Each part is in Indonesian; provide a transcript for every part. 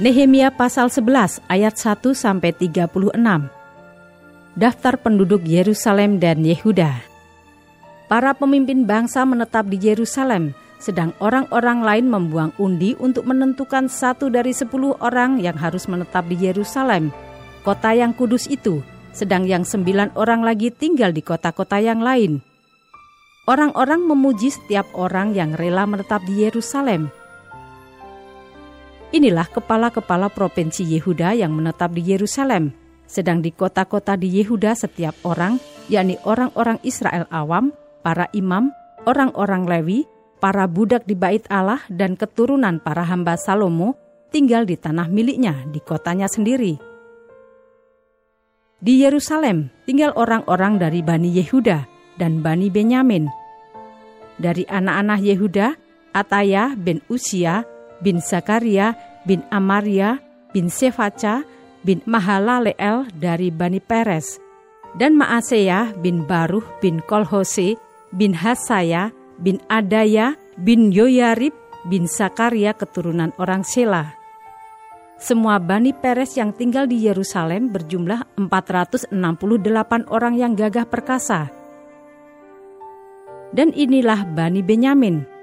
Nehemia pasal 11 ayat 1 sampai 36. Daftar penduduk Yerusalem dan Yehuda. Para pemimpin bangsa menetap di Yerusalem, sedang orang-orang lain membuang undi untuk menentukan satu dari sepuluh orang yang harus menetap di Yerusalem, kota yang kudus itu, sedang yang sembilan orang lagi tinggal di kota-kota yang lain. Orang-orang memuji setiap orang yang rela menetap di Yerusalem Inilah kepala-kepala provinsi Yehuda yang menetap di Yerusalem. Sedang di kota-kota di Yehuda setiap orang, yakni orang-orang Israel awam, para imam, orang-orang Lewi, para budak di bait Allah dan keturunan para hamba Salomo tinggal di tanah miliknya di kotanya sendiri. Di Yerusalem tinggal orang-orang dari Bani Yehuda dan Bani Benyamin. Dari anak-anak Yehuda, Ataya bin Usia bin Zakaria bin Amaria bin Sefaca bin Mahalaleel dari Bani Peres, dan Maaseya bin Baruh bin Kolhose bin Hasaya bin Adaya bin Yoyarib bin Sakaria keturunan orang Sela. Semua Bani Peres yang tinggal di Yerusalem berjumlah 468 orang yang gagah perkasa. Dan inilah Bani Benyamin,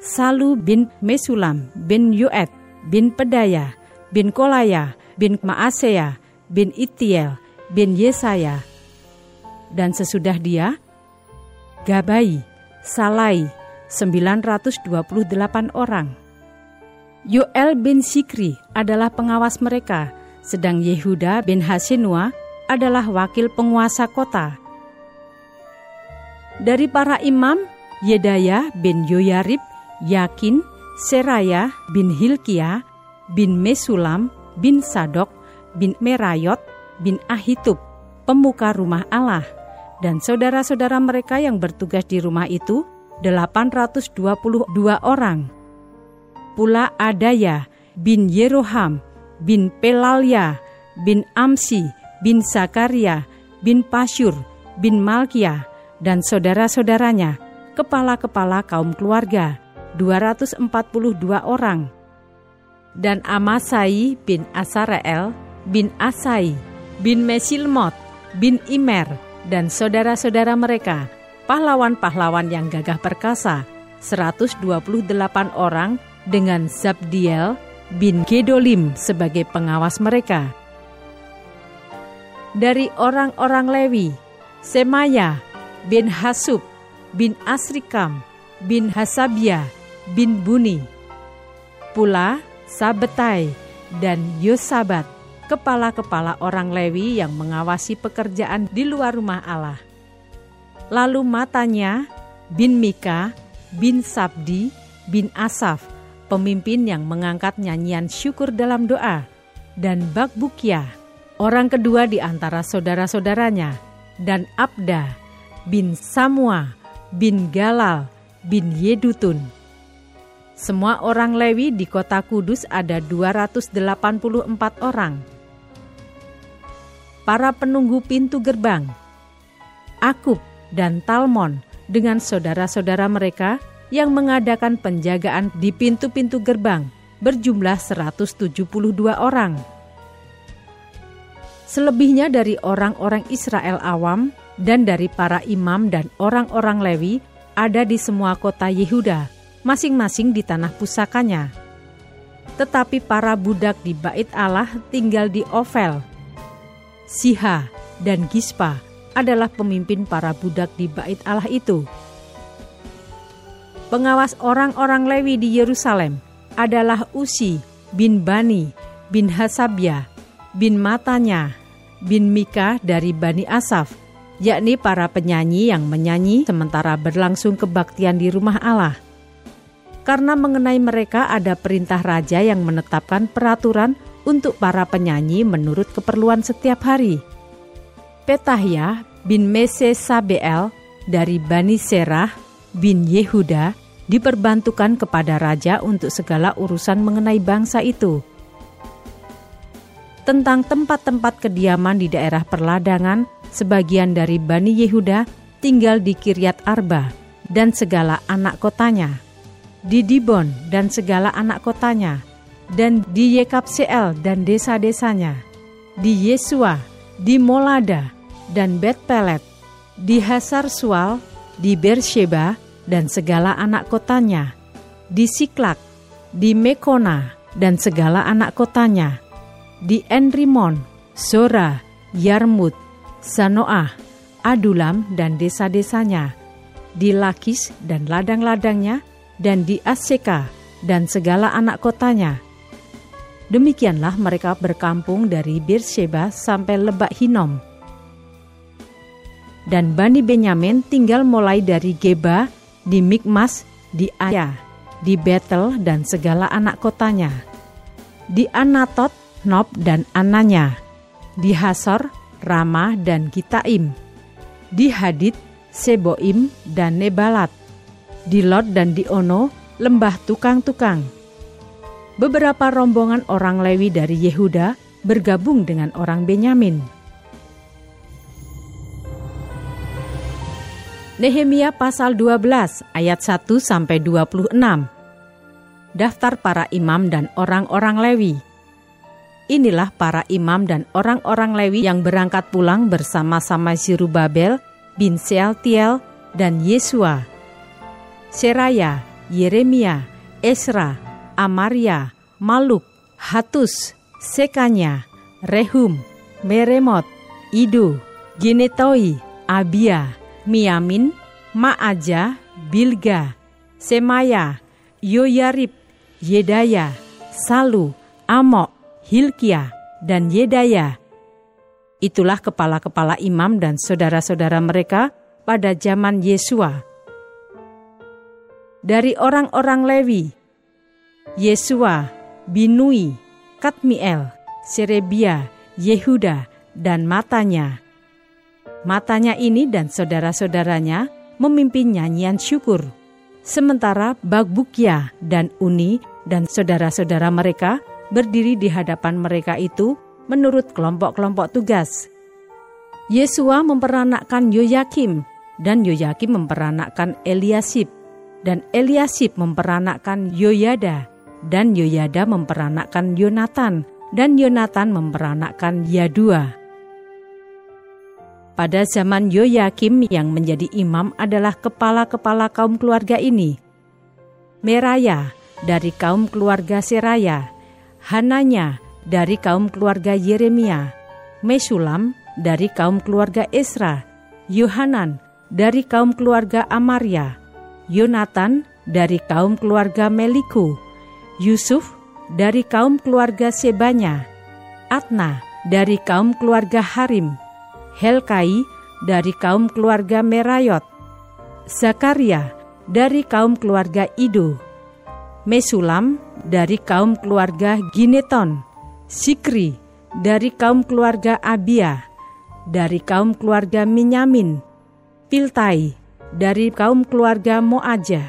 Salu bin Mesulam bin Yuet bin Pedaya bin Kolaya bin Maaseya bin Itiel bin Yesaya. Dan sesudah dia, Gabai, Salai, 928 orang. Yoel bin Sikri adalah pengawas mereka, sedang Yehuda bin Hasenua adalah wakil penguasa kota. Dari para imam, Yedaya bin Yoyarib Yakin, Seraya bin Hilkia, bin Mesulam, bin Sadok, bin Merayot, bin Ahitub, pemuka rumah Allah, dan saudara-saudara mereka yang bertugas di rumah itu 822 orang. Pula Adaya bin Yeroham, bin Pelalya, bin Amsi, bin Zakaria, bin Pasyur, bin Malkia, dan saudara-saudaranya, kepala-kepala kaum keluarga, 242 orang. Dan Amasai bin Asarael bin Asai bin Mesilmot bin Imer dan saudara-saudara mereka, pahlawan-pahlawan yang gagah perkasa, 128 orang dengan Zabdiel bin Gedolim sebagai pengawas mereka. Dari orang-orang Lewi, Semaya bin Hasub bin Asrikam bin Hasabia bin Buni, pula Sabetai dan Yosabat, kepala-kepala orang Lewi yang mengawasi pekerjaan di luar rumah Allah. Lalu matanya bin Mika, bin Sabdi, bin Asaf, pemimpin yang mengangkat nyanyian syukur dalam doa, dan Bakbukia, orang kedua di antara saudara-saudaranya, dan Abda, bin Samua, bin Galal, bin Yedutun, semua orang Lewi di kota Kudus ada 284 orang. Para penunggu pintu gerbang, Akub dan Talmon dengan saudara-saudara mereka yang mengadakan penjagaan di pintu-pintu gerbang berjumlah 172 orang. Selebihnya dari orang-orang Israel awam dan dari para imam dan orang-orang Lewi ada di semua kota Yehuda masing-masing di tanah pusakanya. Tetapi para budak di bait Allah tinggal di Ovel. Siha dan Gispa adalah pemimpin para budak di bait Allah itu. Pengawas orang-orang Lewi di Yerusalem adalah Usi bin Bani bin Hasabia bin Matanya bin Mika dari Bani Asaf, yakni para penyanyi yang menyanyi sementara berlangsung kebaktian di rumah Allah. Karena mengenai mereka ada perintah raja yang menetapkan peraturan untuk para penyanyi menurut keperluan setiap hari. Petahya bin Mese Sabeel dari Bani Serah bin Yehuda diperbantukan kepada raja untuk segala urusan mengenai bangsa itu. Tentang tempat-tempat kediaman di daerah perladangan, sebagian dari Bani Yehuda tinggal di Kiryat Arba dan segala anak kotanya, di Dibon dan segala anak kotanya, dan di Yekapseel dan desa-desanya, di Yesua, di Molada, dan Bet Pelet, di Hasar Sual, di Bersheba, dan segala anak kotanya, di Siklak, di Mekona, dan segala anak kotanya, di Enrimon, Sora, Yarmut, Sanoah, Adulam, dan desa-desanya, di Lakis dan ladang-ladangnya, dan di Aseka, dan segala anak kotanya. Demikianlah mereka berkampung dari Beersheba sampai Lebak Hinom. Dan Bani Benyamin tinggal mulai dari Geba di Mikmas, di Aya, di Betel dan segala anak kotanya, di Anatot, Nob dan Ananya, di Hasor, Ramah dan Gitaim, di Hadid, Seboim dan Nebalat, di Lot dan di Ono, lembah tukang-tukang. Beberapa rombongan orang Lewi dari Yehuda bergabung dengan orang Benyamin Nehemia pasal 12 ayat 1 sampai 26. Daftar para imam dan orang-orang Lewi. Inilah para imam dan orang-orang Lewi yang berangkat pulang bersama-sama Zerubabel bin Sealtiel dan Yesua. Seraya, Yeremia, Esra, Amaria, Maluk, Hatus, Sekanya, Rehum, Meremot, Idu, Ginetoi, Abia, Miamin, Ma'aja, Bilga, Semaya, Yoyarib, Yedaya, Salu, Amok, Hilkia, dan Yedaya. Itulah kepala-kepala imam dan saudara-saudara mereka pada zaman Yesua. Dari orang-orang Lewi, Yesua, Binui, Katmiel, Serebia, Yehuda, dan matanya, Matanya ini dan saudara-saudaranya memimpin nyanyian syukur. Sementara Bagbukya dan Uni dan saudara-saudara mereka berdiri di hadapan mereka itu menurut kelompok-kelompok tugas. Yesua memperanakkan Yoyakim dan Yoyakim memperanakkan Eliasib dan Eliasib memperanakkan Yoyada dan Yoyada memperanakkan Yonatan dan Yonatan memperanakkan Yadua. Pada zaman Yoyakim yang menjadi imam adalah kepala-kepala kaum keluarga ini. Meraya dari kaum keluarga Seraya, Hananya dari kaum keluarga Yeremia, Mesulam dari kaum keluarga Esra, Yohanan dari kaum keluarga Amaria, Yonatan dari kaum keluarga Meliku, Yusuf dari kaum keluarga Sebanya, Atna dari kaum keluarga Harim, Helkai dari kaum keluarga Merayot, Zakaria dari kaum keluarga Ido, Mesulam dari kaum keluarga Gineton, Sikri dari kaum keluarga Abia, dari kaum keluarga Minyamin, Piltai dari kaum keluarga Moaja,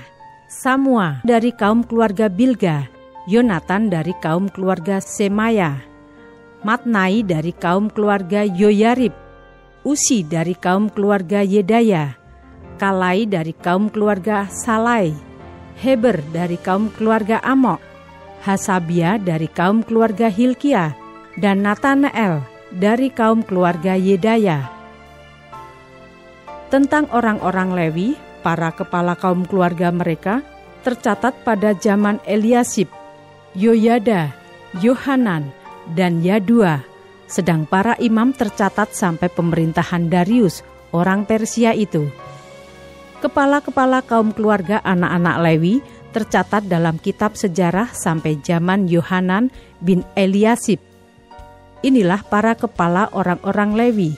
Samua dari kaum keluarga Bilga, Yonatan dari kaum keluarga Semaya, Matnai dari kaum keluarga Yoyarib, Usi dari kaum keluarga Yedaya, Kalai dari kaum keluarga Salai, Heber dari kaum keluarga Amok, Hasabia dari kaum keluarga Hilkia, dan Nathanael dari kaum keluarga Yedaya. Tentang orang-orang Lewi, para kepala kaum keluarga mereka, tercatat pada zaman Eliasib, Yoyada, Yohanan, dan Yadua, sedang para imam tercatat sampai pemerintahan Darius, orang Persia itu. Kepala-kepala kaum keluarga anak-anak Lewi tercatat dalam kitab sejarah sampai zaman Yohanan bin Eliasib. Inilah para kepala orang-orang Lewi.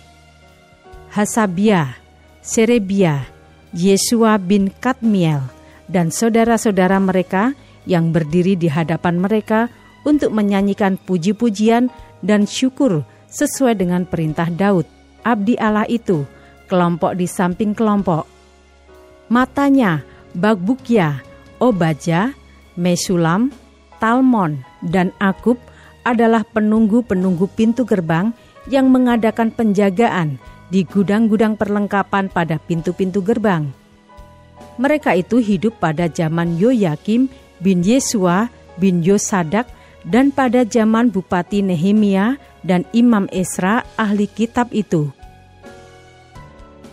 Hasabia, Serebia, Yesua bin Kadmiel, dan saudara-saudara mereka yang berdiri di hadapan mereka untuk menyanyikan puji-pujian dan syukur sesuai dengan perintah Daud, abdi Allah itu, kelompok di samping kelompok. Matanya, Bagbukya, Obaja, Mesulam, Talmon, dan Akub adalah penunggu-penunggu pintu gerbang yang mengadakan penjagaan di gudang-gudang perlengkapan pada pintu-pintu gerbang. Mereka itu hidup pada zaman Yoyakim bin Yesua bin Yosadak dan pada zaman Bupati Nehemia dan Imam Esra ahli kitab itu.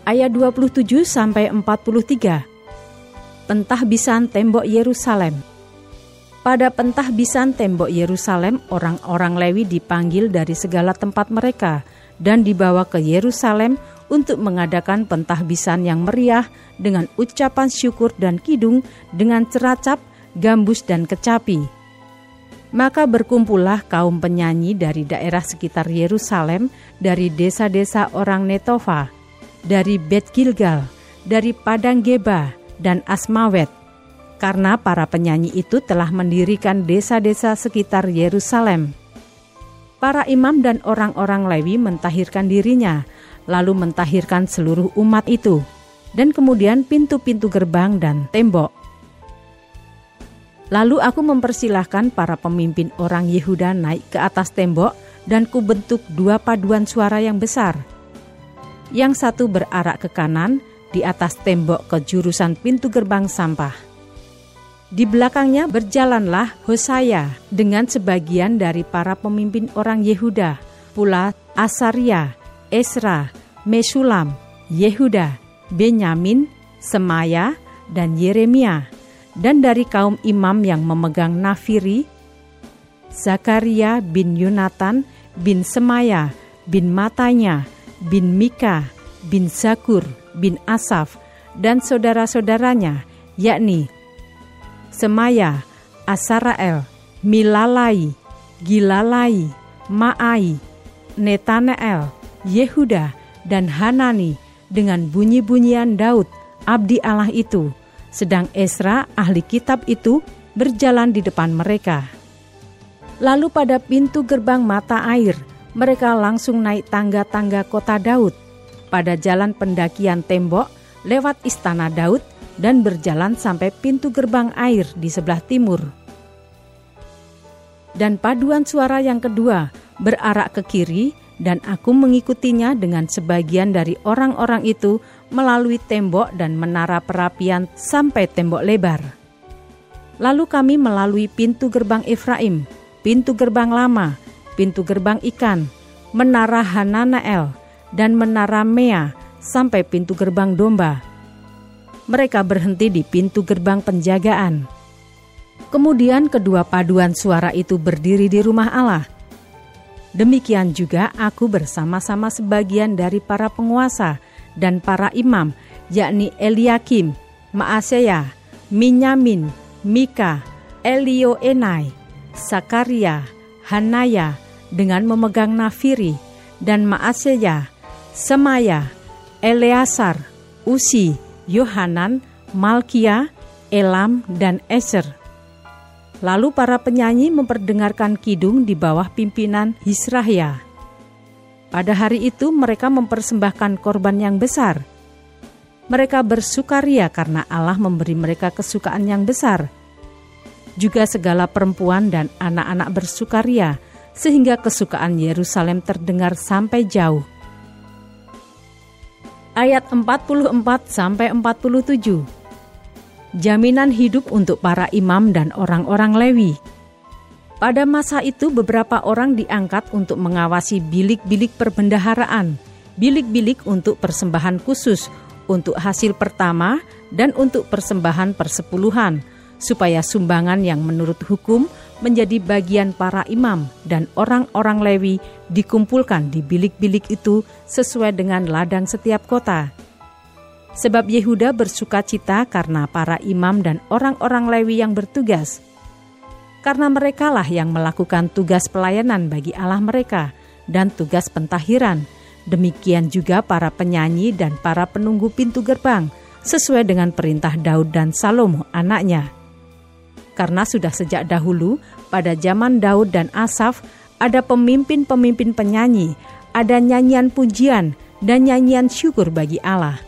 Ayat 27 sampai 43. Pentahbisan tembok Yerusalem. Pada pentahbisan tembok Yerusalem, orang-orang Lewi dipanggil dari segala tempat mereka dan dibawa ke Yerusalem untuk mengadakan pentahbisan yang meriah dengan ucapan syukur dan kidung dengan ceracap, gambus, dan kecapi maka berkumpullah kaum penyanyi dari daerah sekitar Yerusalem, dari desa-desa orang Netova, dari Bet Gilgal, dari Padang Geba, dan Asmawet. Karena para penyanyi itu telah mendirikan desa-desa sekitar Yerusalem. Para imam dan orang-orang Lewi mentahirkan dirinya, lalu mentahirkan seluruh umat itu, dan kemudian pintu-pintu gerbang dan tembok Lalu aku mempersilahkan para pemimpin orang Yehuda naik ke atas tembok dan kubentuk dua paduan suara yang besar. Yang satu berarak ke kanan di atas tembok ke jurusan pintu gerbang sampah. Di belakangnya berjalanlah Hosaya dengan sebagian dari para pemimpin orang Yehuda, pula Asaria, Esra, Mesulam, Yehuda, Benyamin, Semaya, dan Yeremia dan dari kaum imam yang memegang nafiri, Zakaria bin Yunatan bin Semaya bin Matanya bin Mika bin Zakur bin Asaf dan saudara-saudaranya yakni Semaya, Asarael, Milalai, Gilalai, Maai, Netaneel, Yehuda, dan Hanani dengan bunyi-bunyian Daud, abdi Allah itu, sedang Esra, ahli kitab itu, berjalan di depan mereka. Lalu pada pintu gerbang mata air, mereka langsung naik tangga-tangga kota Daud, pada jalan pendakian tembok, lewat istana Daud, dan berjalan sampai pintu gerbang air di sebelah timur. Dan paduan suara yang kedua berarak ke kiri, dan aku mengikutinya dengan sebagian dari orang-orang itu melalui tembok dan menara perapian sampai tembok lebar. Lalu kami melalui pintu gerbang Efraim, pintu gerbang lama, pintu gerbang ikan, menara Hananael, dan menara Mea sampai pintu gerbang domba. Mereka berhenti di pintu gerbang penjagaan. Kemudian kedua paduan suara itu berdiri di rumah Allah. Demikian juga aku bersama-sama sebagian dari para penguasa, dan para imam, yakni Eliakim, Maaseya, Minyamin, Mika, Elioenai, Sakaria, Hanaya, dengan memegang nafiri, dan Maaseya, Semaya, Eleasar, Usi, Yohanan, Malkia, Elam, dan Eser. Lalu para penyanyi memperdengarkan kidung di bawah pimpinan Hisrahya. Pada hari itu mereka mempersembahkan korban yang besar. Mereka bersukaria karena Allah memberi mereka kesukaan yang besar. Juga segala perempuan dan anak-anak bersukaria sehingga kesukaan Yerusalem terdengar sampai jauh. Ayat 44 sampai 47. Jaminan hidup untuk para imam dan orang-orang Lewi. Pada masa itu beberapa orang diangkat untuk mengawasi bilik-bilik perbendaharaan, bilik-bilik untuk persembahan khusus, untuk hasil pertama dan untuk persembahan persepuluhan, supaya sumbangan yang menurut hukum menjadi bagian para imam dan orang-orang Lewi dikumpulkan di bilik-bilik itu sesuai dengan ladang setiap kota. Sebab Yehuda bersuka cita karena para imam dan orang-orang Lewi yang bertugas – karena merekalah yang melakukan tugas pelayanan bagi Allah mereka dan tugas pentahiran, Demikian juga para penyanyi dan para penunggu pintu gerbang, sesuai dengan perintah Daud dan Salomo anaknya. Karena sudah sejak dahulu, pada zaman Daud dan Asaf, ada pemimpin-pemimpin penyanyi, ada nyanyian pujian, dan nyanyian syukur bagi Allah.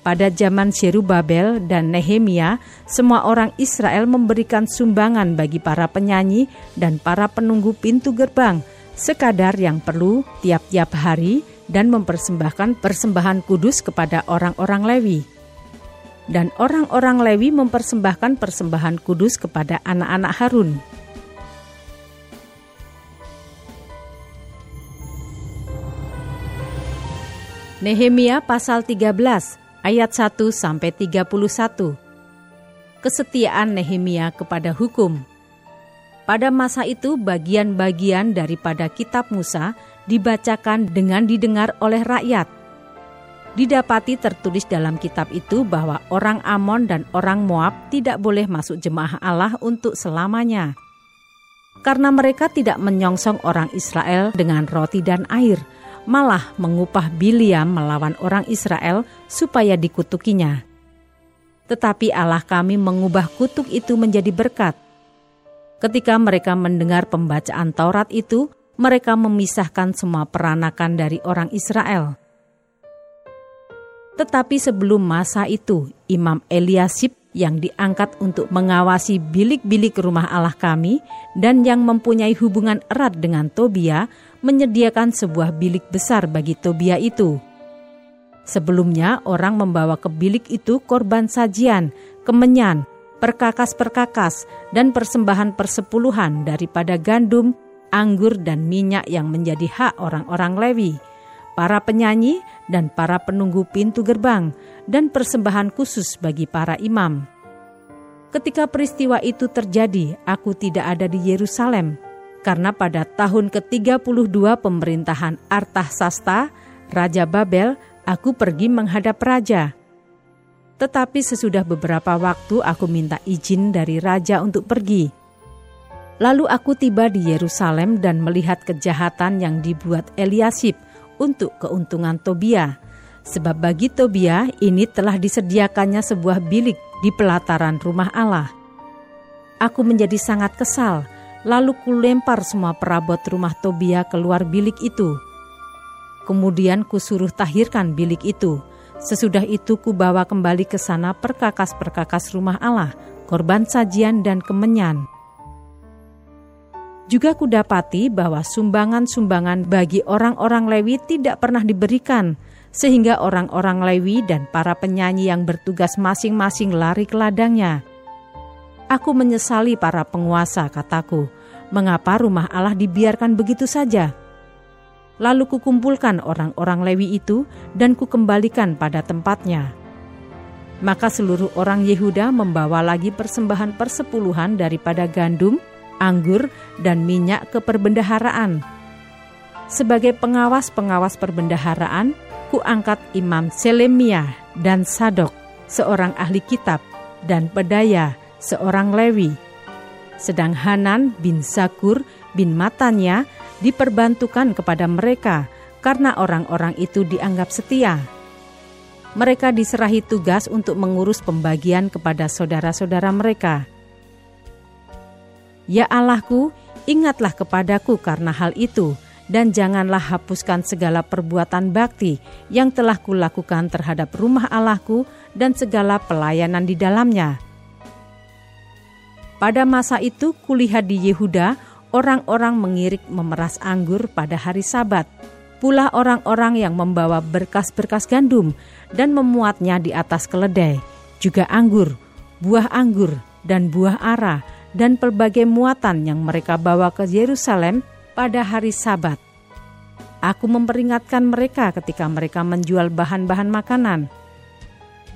Pada zaman Serubabel dan Nehemia, semua orang Israel memberikan sumbangan bagi para penyanyi dan para penunggu pintu gerbang, sekadar yang perlu tiap-tiap hari dan mempersembahkan persembahan kudus kepada orang-orang Lewi. Dan orang-orang Lewi mempersembahkan persembahan kudus kepada anak-anak Harun. Nehemia pasal 13 ayat 1 sampai 31. Kesetiaan Nehemia kepada hukum. Pada masa itu bagian-bagian daripada kitab Musa dibacakan dengan didengar oleh rakyat. Didapati tertulis dalam kitab itu bahwa orang Amon dan orang Moab tidak boleh masuk jemaah Allah untuk selamanya. Karena mereka tidak menyongsong orang Israel dengan roti dan air, malah mengupah Biliam melawan orang Israel supaya dikutukinya. Tetapi Allah kami mengubah kutuk itu menjadi berkat. Ketika mereka mendengar pembacaan Taurat itu, mereka memisahkan semua peranakan dari orang Israel. Tetapi sebelum masa itu, Imam Eliasib yang diangkat untuk mengawasi bilik-bilik rumah Allah kami dan yang mempunyai hubungan erat dengan Tobia menyediakan sebuah bilik besar bagi Tobia itu. Sebelumnya orang membawa ke bilik itu korban sajian, kemenyan, perkakas-perkakas, dan persembahan persepuluhan daripada gandum, anggur, dan minyak yang menjadi hak orang-orang Lewi, para penyanyi, dan para penunggu pintu gerbang, dan persembahan khusus bagi para imam. Ketika peristiwa itu terjadi, aku tidak ada di Yerusalem, karena pada tahun ke-32 pemerintahan Artahsasta, Raja Babel, aku pergi menghadap raja. Tetapi sesudah beberapa waktu aku minta izin dari raja untuk pergi. Lalu aku tiba di Yerusalem dan melihat kejahatan yang dibuat Eliasib untuk keuntungan Tobia, Sebab bagi Tobia ini telah disediakannya sebuah bilik di pelataran rumah Allah. Aku menjadi sangat kesal, lalu kulempar semua perabot rumah Tobia keluar bilik itu. Kemudian kusuruh tahirkan bilik itu. Sesudah itu kubawa kembali ke sana perkakas-perkakas rumah Allah, korban sajian dan kemenyan. Juga kudapati bahwa sumbangan-sumbangan bagi orang-orang Lewi tidak pernah diberikan, sehingga orang-orang Lewi dan para penyanyi yang bertugas masing-masing lari ke ladangnya. Aku menyesali para penguasa, kataku, mengapa rumah Allah dibiarkan begitu saja? Lalu kukumpulkan orang-orang Lewi itu dan kukembalikan pada tempatnya. Maka seluruh orang Yehuda membawa lagi persembahan persepuluhan daripada gandum, anggur, dan minyak ke perbendaharaan. Sebagai pengawas-pengawas perbendaharaan, kuangkat Imam Selemia dan Sadok, seorang ahli kitab, dan Pedaya, seorang Lewi. Sedang Hanan bin Sakur bin Matanya diperbantukan kepada mereka karena orang-orang itu dianggap setia. Mereka diserahi tugas untuk mengurus pembagian kepada saudara-saudara mereka. Ya Allahku, ingatlah kepadaku karena hal itu, dan janganlah hapuskan segala perbuatan bakti yang telah kulakukan terhadap rumah Allahku dan segala pelayanan di dalamnya. Pada masa itu kulihat di Yehuda orang-orang mengirik memeras anggur pada hari sabat. Pula orang-orang yang membawa berkas-berkas gandum dan memuatnya di atas keledai, juga anggur, buah anggur, dan buah ara, dan pelbagai muatan yang mereka bawa ke Yerusalem pada hari Sabat. Aku memperingatkan mereka ketika mereka menjual bahan-bahan makanan.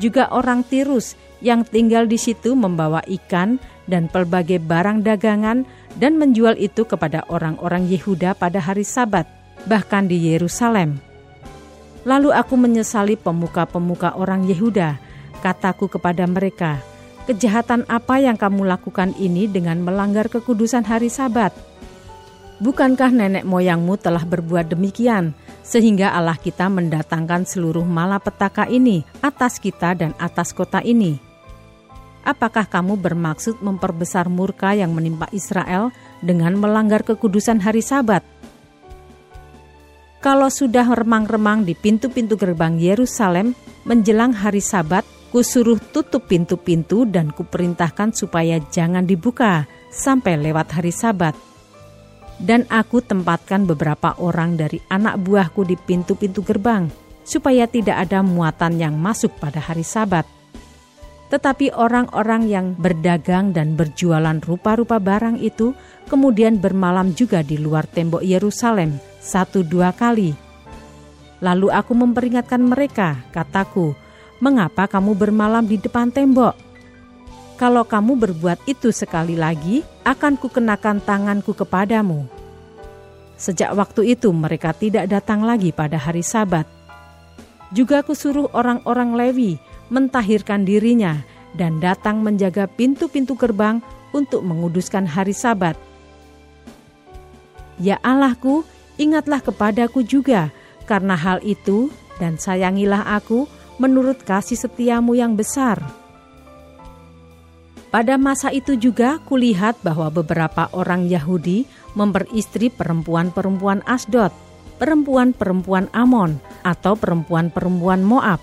Juga orang Tirus yang tinggal di situ membawa ikan dan pelbagai barang dagangan dan menjual itu kepada orang-orang Yehuda pada hari Sabat, bahkan di Yerusalem. Lalu aku menyesali pemuka-pemuka orang Yehuda. Kataku kepada mereka, "Kejahatan apa yang kamu lakukan ini dengan melanggar kekudusan hari Sabat?" Bukankah nenek moyangmu telah berbuat demikian, sehingga Allah kita mendatangkan seluruh malapetaka ini atas kita dan atas kota ini? Apakah kamu bermaksud memperbesar murka yang menimpa Israel dengan melanggar kekudusan hari Sabat? Kalau sudah remang-remang di pintu-pintu gerbang Yerusalem menjelang hari Sabat, kusuruh tutup pintu-pintu dan kuperintahkan supaya jangan dibuka sampai lewat hari Sabat dan aku tempatkan beberapa orang dari anak buahku di pintu-pintu gerbang, supaya tidak ada muatan yang masuk pada hari Sabat. Tetapi orang-orang yang berdagang dan berjualan rupa-rupa barang itu kemudian bermalam juga di luar tembok Yerusalem satu dua kali. Lalu aku memperingatkan mereka, kataku, mengapa kamu bermalam di depan tembok? Kalau kamu berbuat itu sekali lagi, akan kukenakan tanganku kepadamu. Sejak waktu itu mereka tidak datang lagi pada hari sabat. Juga kusuruh orang-orang Lewi mentahirkan dirinya dan datang menjaga pintu-pintu gerbang untuk menguduskan hari sabat. Ya Allahku, ingatlah kepadaku juga karena hal itu dan sayangilah aku menurut kasih setiamu yang besar.' Pada masa itu juga kulihat bahwa beberapa orang Yahudi memperistri perempuan-perempuan Asdod, perempuan-perempuan Amon, atau perempuan-perempuan Moab.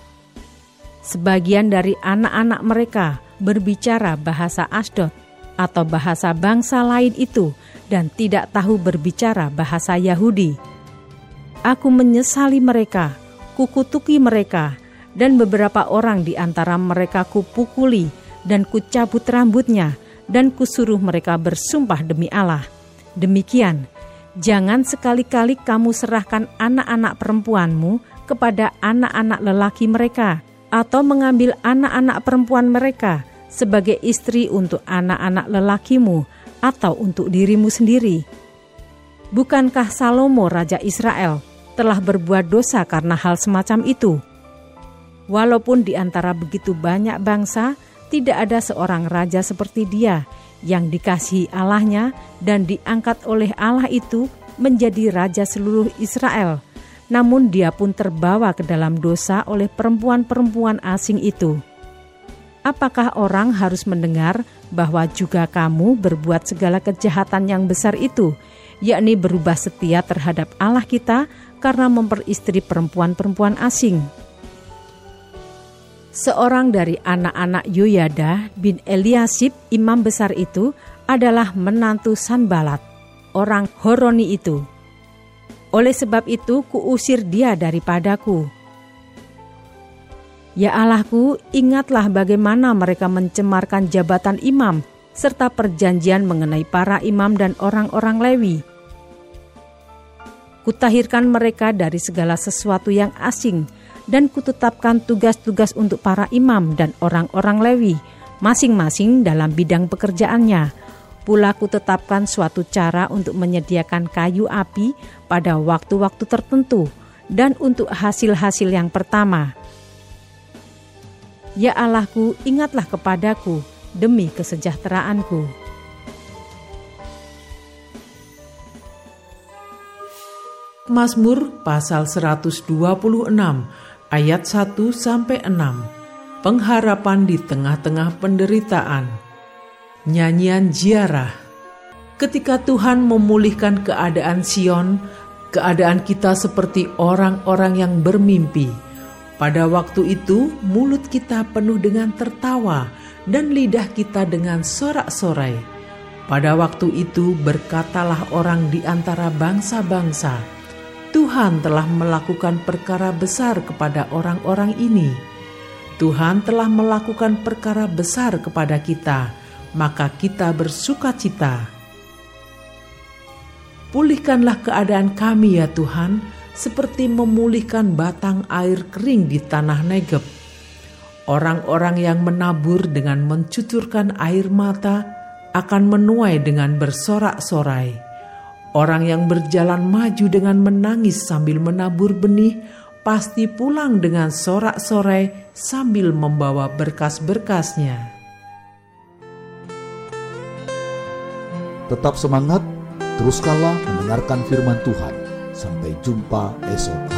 Sebagian dari anak-anak mereka berbicara bahasa Asdod atau bahasa bangsa lain itu dan tidak tahu berbicara bahasa Yahudi. Aku menyesali mereka, kukutuki mereka, dan beberapa orang di antara mereka kupukuli dan kucabut rambutnya, dan kusuruh mereka bersumpah demi Allah. Demikian, jangan sekali-kali kamu serahkan anak-anak perempuanmu kepada anak-anak lelaki mereka, atau mengambil anak-anak perempuan mereka sebagai istri untuk anak-anak lelakimu atau untuk dirimu sendiri. Bukankah Salomo Raja Israel telah berbuat dosa karena hal semacam itu? Walaupun di antara begitu banyak bangsa, tidak ada seorang raja seperti dia yang dikasihi Allahnya dan diangkat oleh Allah itu menjadi raja seluruh Israel. Namun dia pun terbawa ke dalam dosa oleh perempuan-perempuan asing itu. Apakah orang harus mendengar bahwa juga kamu berbuat segala kejahatan yang besar itu, yakni berubah setia terhadap Allah kita karena memperistri perempuan-perempuan asing?' Seorang dari anak-anak Yoyada bin Eliasib imam besar itu adalah menantu Sanbalat, orang Horoni itu. Oleh sebab itu kuusir dia daripadaku. Ya Allahku, ingatlah bagaimana mereka mencemarkan jabatan imam serta perjanjian mengenai para imam dan orang-orang Lewi. Kutahirkan mereka dari segala sesuatu yang asing dan kutetapkan tugas-tugas untuk para imam dan orang-orang Lewi, masing-masing dalam bidang pekerjaannya. Pula kutetapkan suatu cara untuk menyediakan kayu api pada waktu-waktu tertentu dan untuk hasil-hasil yang pertama. Ya Allahku, ingatlah kepadaku demi kesejahteraanku. Mazmur pasal 126 ayat 1 sampai 6. Pengharapan di tengah-tengah penderitaan. Nyanyian ziarah. Ketika Tuhan memulihkan keadaan Sion, keadaan kita seperti orang-orang yang bermimpi. Pada waktu itu, mulut kita penuh dengan tertawa dan lidah kita dengan sorak-sorai. Pada waktu itu, berkatalah orang di antara bangsa-bangsa, Tuhan telah melakukan perkara besar kepada orang-orang ini. Tuhan telah melakukan perkara besar kepada kita, maka kita bersuka cita. Pulihkanlah keadaan kami ya Tuhan, seperti memulihkan batang air kering di tanah Negeb. Orang-orang yang menabur dengan mencucurkan air mata akan menuai dengan bersorak-sorai Orang yang berjalan maju dengan menangis sambil menabur benih pasti pulang dengan sorak-sorai sambil membawa berkas-berkasnya. Tetap semangat, Teruskanlah mendengarkan firman Tuhan. Sampai jumpa esok.